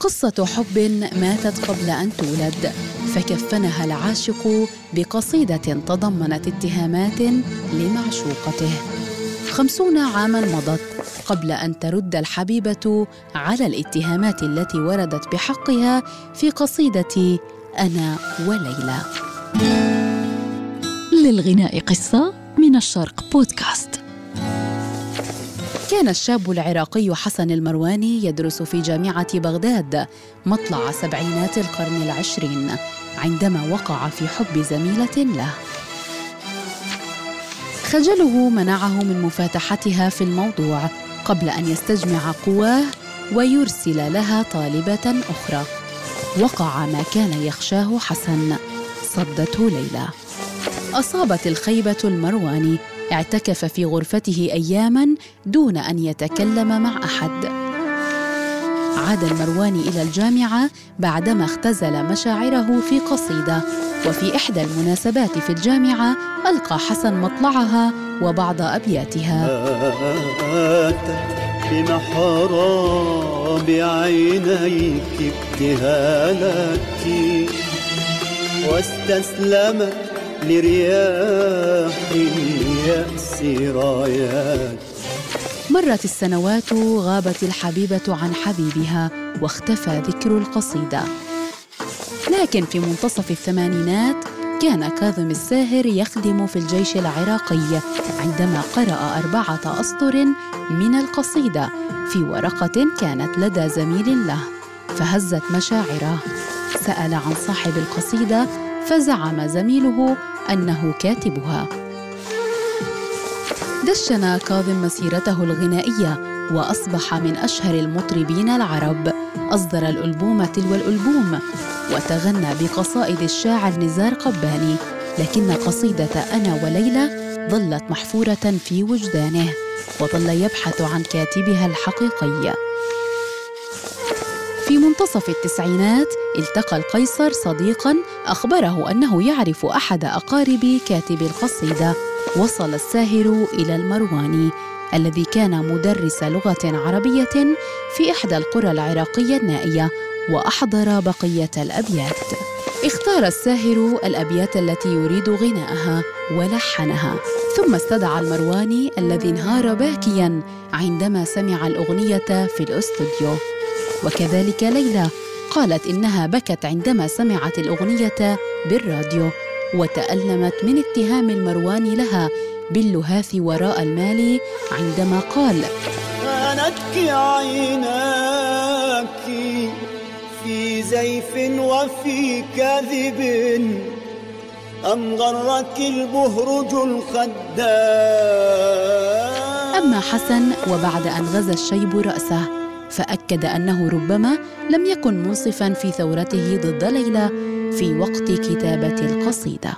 قصة حب ماتت قبل أن تولد فكفنها العاشق بقصيدة تضمنت اتهامات لمعشوقته. خمسون عاما مضت قبل أن ترد الحبيبة على الاتهامات التي وردت بحقها في قصيدة أنا وليلى. للغناء قصة من الشرق بودكاست. كان الشاب العراقي حسن المرواني يدرس في جامعة بغداد مطلع سبعينات القرن العشرين عندما وقع في حب زميلة له. خجله منعه من مفاتحتها في الموضوع قبل أن يستجمع قواه ويرسل لها طالبة أخرى. وقع ما كان يخشاه حسن صدته ليلى. أصابت الخيبة المرواني اعتكف في غرفته اياما دون أن يتكلم مع أحد. عاد المرواني إلى الجامعة بعدما اختزل مشاعره في قصيدة وفي إحدى المناسبات في الجامعة ألقى حسن مطلعها وبعض بمحراب عينيك ابتهالك واستسلمت لرياح اليأس رايات مرت السنوات غابت الحبيبة عن حبيبها واختفى ذكر القصيدة. لكن في منتصف الثمانينات كان كاظم الساهر يخدم في الجيش العراقي عندما قرأ أربعة أسطر من القصيدة في ورقة كانت لدى زميل له فهزت مشاعره. سأل عن صاحب القصيدة فزعم زميله أنه كاتبها. دشن كاظم مسيرته الغنائية وأصبح من أشهر المطربين العرب. أصدر الألبوم تلو الألبوم وتغنى بقصائد الشاعر نزار قباني لكن قصيدة أنا وليلى ظلت محفورة في وجدانه وظل يبحث عن كاتبها الحقيقي. في منتصف التسعينات التقى القيصر صديقا أخبره أنه يعرف أحد أقارب كاتب القصيدة وصل الساهر إلى المرواني الذي كان مدرس لغة عربية في إحدى القرى العراقية النائية وأحضر بقية الأبيات. اختار الساهر الأبيات التي يريد غناءها ولحنها. ثم استدعى المرواني الذي انهار باكيا عندما سمع الأغنية في الأستوديو. وكذلك ليلى قالت إنها بكت عندما سمعت الأغنية بالراديو وتألمت من اتهام المرواني لها باللهاث وراء المال عندما قال خانتك عيناك في زيف وفي كذب أم غرك البهرج الخدام أما حسن وبعد أن غزا الشيب رأسه فأكد أنه ربما لم يكن منصفا في ثورته ضد ليلى في وقت كتابة القصيدة.